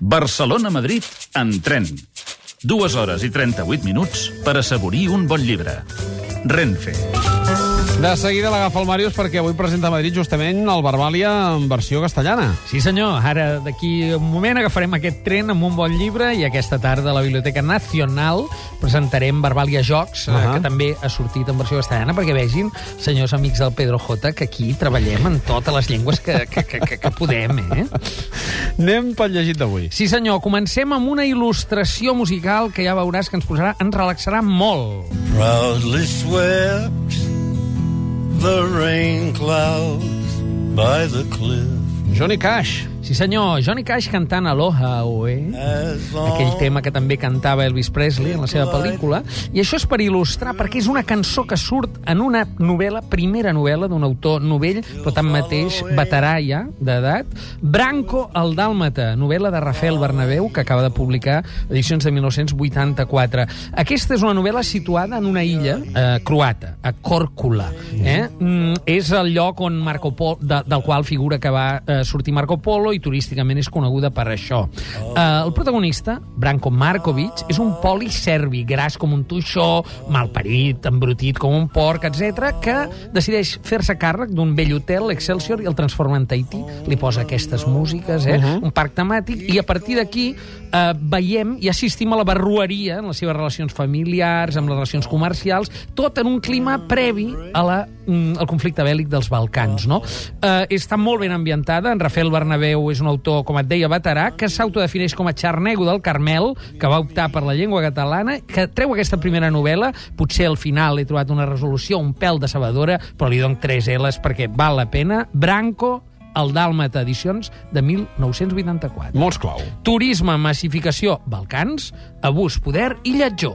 Barcelona-Madrid en tren. Dues hores i 38 minuts per assaborir un bon llibre. Renfe. De seguida l'agafa el Màrius perquè avui presenta a Madrid justament el Barbàlia en versió castellana. Sí, senyor. Ara, d'aquí un moment, agafarem aquest tren amb un bon llibre i aquesta tarda a la Biblioteca Nacional presentarem Barbàlia Jocs, uh Ahà. -huh. que també ha sortit en versió castellana, perquè vegin, senyors amics del Pedro J, que aquí treballem en totes les llengües que, que, que, que, que podem, eh? Anem pel llegit d'avui. Sí, senyor. Comencem amb una il·lustració musical que ja veuràs que ens posarà, ens relaxarà molt. Proudly swept the rain clouds by the cliff. Johnny Cash. Sí, senyor. Johnny Cash cantant Aloha. As aquell tema que també cantava Elvis Presley en la seva pel·lícula, i això és per il·lustrar, perquè és una cançó que surt en una novel·la, primera novel·la d'un autor novell, però tanmateix veterà ja, d'edat, Branco el Dàlmata, novel·la de Rafael Bernabéu, que acaba de publicar edicions de 1984. Aquesta és una novel·la situada en una illa eh, croata, a Còrcula. Eh? Mm, és el lloc on Marco Polo, de, del qual figura que va eh, sortir Marco Polo i turísticament és coneguda per això. Eh, el protagonista, Branko Markovic, és un poli serbi, gras com un tuixó, malparit, embrutit com un porc, etc, que decideix fer-se càrrec d'un vell hotel, l'Excelsior, i el transforma en Tahití. Li posa aquestes músiques, eh? Uh -huh. un parc temàtic, i a partir d'aquí eh, veiem i assistim a la barrueria en les seves relacions familiars, amb les relacions comercials, tot en un clima previ a la, mm, al conflicte bèl·lic dels Balcans. No? Eh, està molt ben ambientada. En Rafael Bernabéu és un autor, com et deia, veterà, que s'autodefineix com a xarnego del Carmel, que va optar per la llengua catalana, que treu aquesta primera novel·la. Potser al final he trobat una resolució un pèl decebedora, però li dono tres L's perquè val la pena. Branco, el Dàlmata, edicions de 1984. Molts clau. Turisme, massificació, Balcans, abús, poder i lletjó.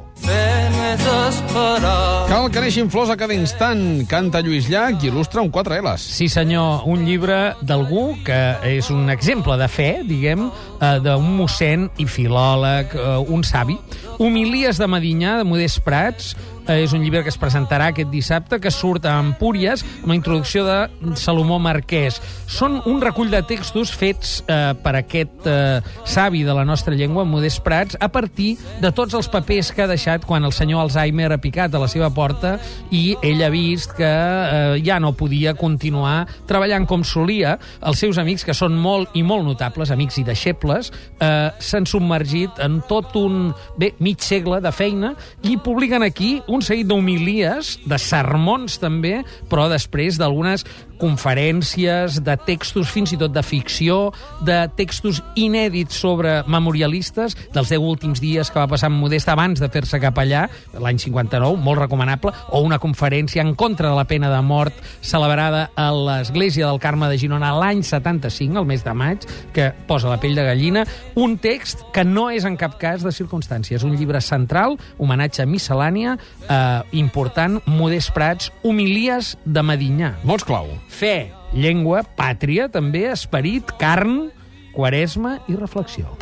Cal que neixin flors a cada instant. Canta Lluís Llach i il·lustra un 4 L's. Sí, senyor, un llibre d'algú que és un exemple de fe, diguem, eh, d'un mossèn i filòleg, eh, un savi. Homilies de Medinyà, de Modest Prats, és un llibre que es presentarà aquest dissabte, que surt a Empúries, amb la introducció de Salomó Marquès. Són un recull de textos fets eh, per aquest eh, savi de la nostra llengua, Modest Prats, a partir de tots els papers que ha deixat quan el senyor Alzheimer ha picat a la seva porta i ell ha vist que eh, ja no podia continuar treballant com solia. Els seus amics, que són molt i molt notables, amics i deixebles, eh, s'han submergit en tot un, bé, mig segle de feina i publiquen aquí un seguit d'homilies, de sermons també, però després d'algunes conferències, de textos fins i tot de ficció, de textos inèdits sobre memorialistes dels 10 últims dies que va passar amb Modest abans de fer-se cap allà, l'any 59, molt recomanable, o una conferència en contra de la pena de mort celebrada a l'Església del Carme de Girona l'any 75, el mes de maig, que posa la pell de gallina, un text que no és en cap cas de circumstàncies, un llibre central, homenatge a miscel·lània, eh, important, Modest Prats, Homilies de Medinyà. Molts clau. Fe, llengua, pàtria, també, esperit, carn, quaresma i reflexió.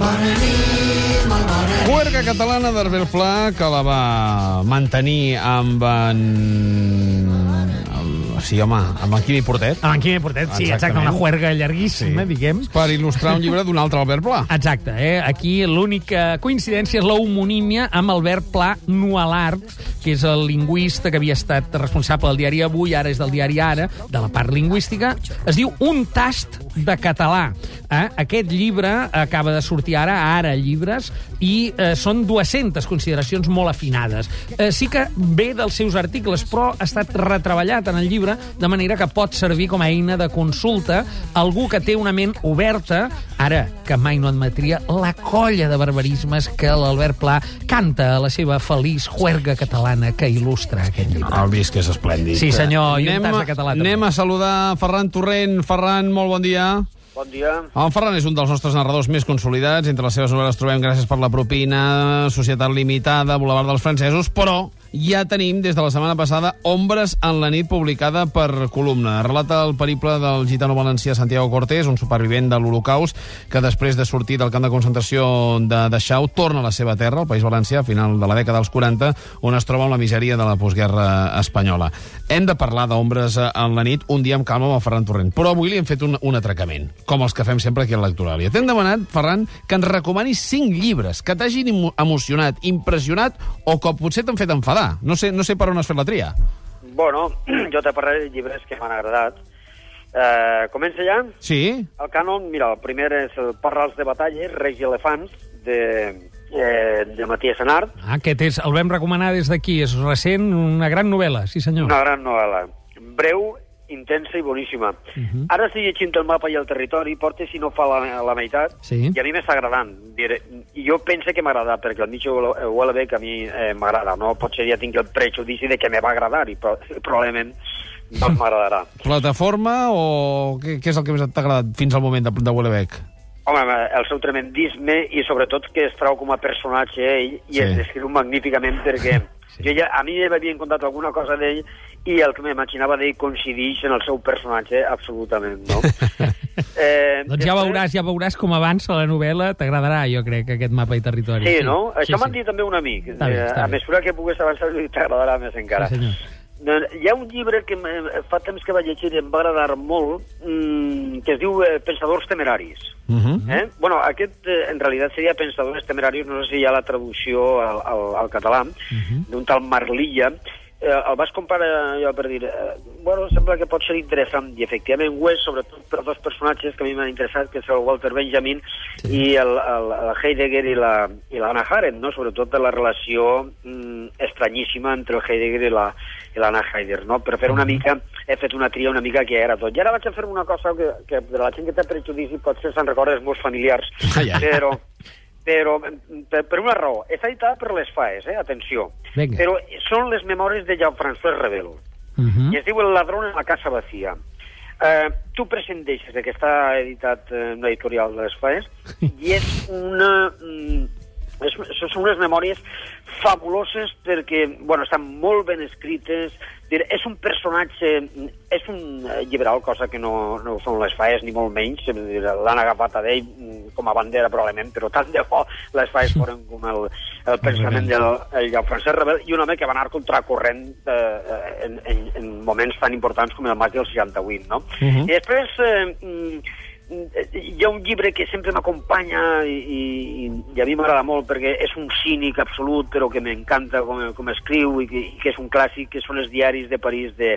Cuerga catalana d'Herbert Pla, que la va mantenir amb en... Sí, home, amb en Quimi Portet, Amb en Quimi Portet, sí, exacte, una juerga llarguíssima, Sí. diguem. per il·lustrar un llibre d'un altre Albert Pla. Exacte, eh? aquí l'única coincidència és l'homonímia amb Albert Pla Nualart, que és el lingüista que havia estat responsable del diari Avui, ara és del diari Ara, de la part lingüística. Es diu Un tast de català. Eh? Aquest llibre acaba de sortir ara, ara llibres, i eh, són 200 consideracions molt afinades. Eh, sí que ve dels seus articles, però ha estat retreballat en el llibre, de manera que pot servir com a eina de consulta a algú que té una ment oberta, ara que mai no admetria la colla de barbarismes que l'Albert Pla canta a la seva feliç juerga catalana que il·lustra aquest llibre. El vist que és esplèndid. Sí, senyor, i un anem, tas de català, també. Anem a saludar Ferran Torrent. Ferran, molt bon dia. Bon dia. En Ferran és un dels nostres narradors més consolidats. Entre les seves novel·les trobem Gràcies per la propina, Societat limitada, Boulevard dels francesos, però ja tenim, des de la setmana passada, Ombres en la nit, publicada per columna. Relata el periple del gitano valencià Santiago Cortés, un supervivent de l'Holocaust, que després de sortir del camp de concentració de Dachau, torna a la seva terra, al País Valencià, a final de la dècada dels 40, on es troba amb la misèria de la postguerra espanyola. Hem de parlar d'Ombres en la nit un dia amb calma amb el Ferran Torrent, però avui li hem fet un, un atracament, com els que fem sempre aquí a l'Electoràlia. T'hem demanat, Ferran, que ens recomanis cinc llibres que t'hagin emo- emocionat, impressionat o que potser t'han fet enfadar. No sé, no sé per on has fet la tria. Bueno, jo te parlaré de llibres que m'han agradat. Eh, comença ja? Sí? El cànon, mira, el primer és el Parrals de batalla, Reis i elefants, de, eh, de Matías Senart, Ah, Aquest és, el vam recomanar des d'aquí, és recent, una gran novel·la, sí senyor. una gran novel·la. Breu, intensa i boníssima. Uh Mhm. -huh. Ara estic llegint el mapa i el territori, porta si no fa la, la meitat, Sí. i a mi m'està agradant. Dir, I jo pense que m'agrada, perquè el Mitchell Houellebecq a mi eh, m'agrada, no? Potser ja tinc el prejudici de que me va agradar, i pro probablement no m'agradarà. Plataforma o què, què és el que més t'ha agradat fins al moment de, de Houellebecq? Home, el seu tremendisme i sobretot que es trau com a personatge ell i sí. es descriu magníficament perquè sí. jo ja, a mi ja m'havien contat alguna cosa d'ell i el que m'imaginava d'ell coincideix en el seu personatge absolutament, no? eh, Doncs ja veuràs, ja veuràs com avança la novel·la, t'agradarà, jo crec, aquest mapa i territori. Sí, no? Sí, Això m'han sí. dit també un amic. Està bé, Eh, està a bé. mesura que pugues avançar t'agradarà més encara. Sí, senyor. Doncs Hi ha un llibre que fa temps que vaig llegir i em va agradar molt, mmm, que es diu eh, Pensadors temeraris. Uh -huh. Eh? Bueno, aquest eh, en realitat seria Pensadores temerarios, no sé si hi ha la traducció al, al, al català, d'un tal Marlilla. Eh, el vas comparar jo per dir, eh, bueno, sembla que pot ser interessant, i efectivament ho és, sobretot per dos personatges que a mi m'han interessat, que és el Walter Benjamin sí. i el, el, el Heidegger i la, i l'Anna Arendt, no? sobretot per la relació mm, estranyíssima entre el Heidegger i la, i l'Anna Heidegger, no? Per fer una mica, he fet una tria una mica que era tot. I ara vaig a fer una cosa que, que de la gent que té prejudici potser se'n recorda els meus familiars, Ai, ai. però, però per, per una raó. Està editada per les FAES, eh? atenció. Vinga. Però són les memòries de Jean-François Rebel. Mhm. I es diu El ladrón en la casa vacía. Eh, tu presenteixes que està editat en una editorial de les FAES i és una... mm, És, són unes memòries fabuloses perquè, bueno, estan molt ben escrites, dir, és un personatge, és un eh, lliberal, cosa que no, no són les faes ni molt menys, l'han agafat a d'ell mm, com a bandera probablement, però tant de bo les faes foren com el, el pensament del el Jean-François Rebel. I un home que va anar contracorrent eh, en, en, en moments tan importants com el maig del 68, no? Uh -huh. I després... Eh, mm, hi ha un llibre que sempre m'acompanya i, i, i a mi m'agrada molt perquè és un cínic absolut però que m'encanta com, com escriu i que, i que és un clàssic que són els diaris de París de,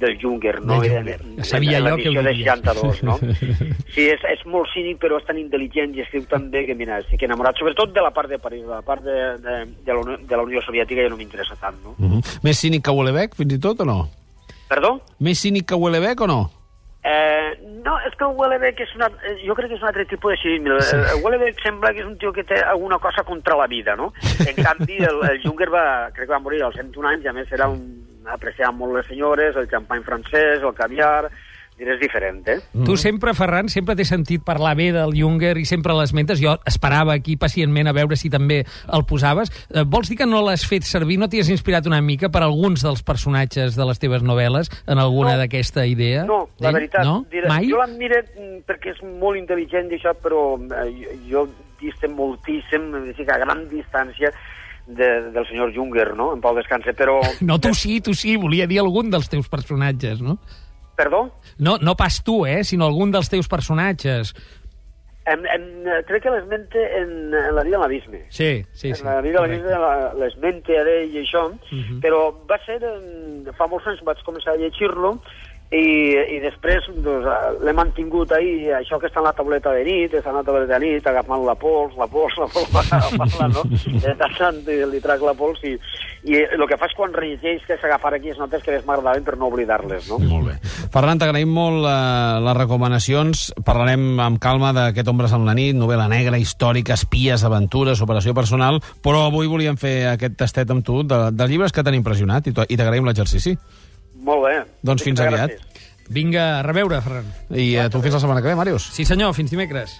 del Junger no? En- Ja sabia en jo que ho l'edició de diries. 62 no? sí, és, és molt cínic però és tan intel·ligent i escriu tan bé que mira, estic enamorat sobretot de la part de París de la part de, de, de, la, Unió, de la Unió Soviètica ja no m'interessa tant no? Uh -huh. Més cínic que Houellebecq, fins i tot, o no? Perdó? Més cínic que Houellebecq o no? Eh, és que el Houellebecq és una, eh, jo crec que és un altre tipus de cinisme. Sí. El Houellebecq sembla que és un tio que té alguna cosa contra la vida, no? En canvi, el, el Juncker va, crec que va morir als 101 anys, i a més era un, apreciava molt les senyores, el xampany francès, el caviar... És diferent, eh? Tu sempre, Ferran, sempre t'he sentit parlar bé del Junger i sempre l'esmentes. Jo esperava aquí pacientment a veure si també el posaves. Eh, vols dir que no l'has fet servir, no t'hi has inspirat una mica per alguns dels personatges de les teves novel·les en alguna No. d'aquesta idea? No, la veritat. No? Diré, Mai? Jo l'admire mm, perquè és molt intel·ligent i això, però eh, jo, distem moltíssim, a gran distància de, del senyor Junger, no? En Pau Descanse, però... No, tu sí, tu sí, volia dir algun dels teus personatges, no? Perdó? No, no pas tu, eh, sinó algun dels teus personatges. En, en, crec que l'esmente en, en la vida de l'abisme. Sí, sí, sí. en la vida de l'abisme la- l'esmente a ell i això, Mhm. però va ser... En, fa molts anys vaig començar a llegir-lo i, i després doncs, eh, l'he mantingut ahí, això que està en la tauleta de nit, està en la tauleta de nit, agafant la pols, la pols, la pols, agafant-la, no? De tant li, trac la pols i, i el que fas quan rellegeix que és agafar aquelles notes que més m'agradaven per no oblidar-les, no? Molt bé. Ferran, t'agraïm molt eh, les recomanacions. Parlarem amb calma d'aquest Ombres en la nit, novel·la negra, històrica, espies, aventures, operació personal, però avui volíem fer aquest tastet amb tu de, dels llibres que t'han impressionat i t'agraïm l'exercici. Molt bé. Doncs fins aviat. gràcies. Vinga, a reveure, Ferran. I eh, tu fins la setmana que ve, Màrius. Sí, senyor, fins dimecres.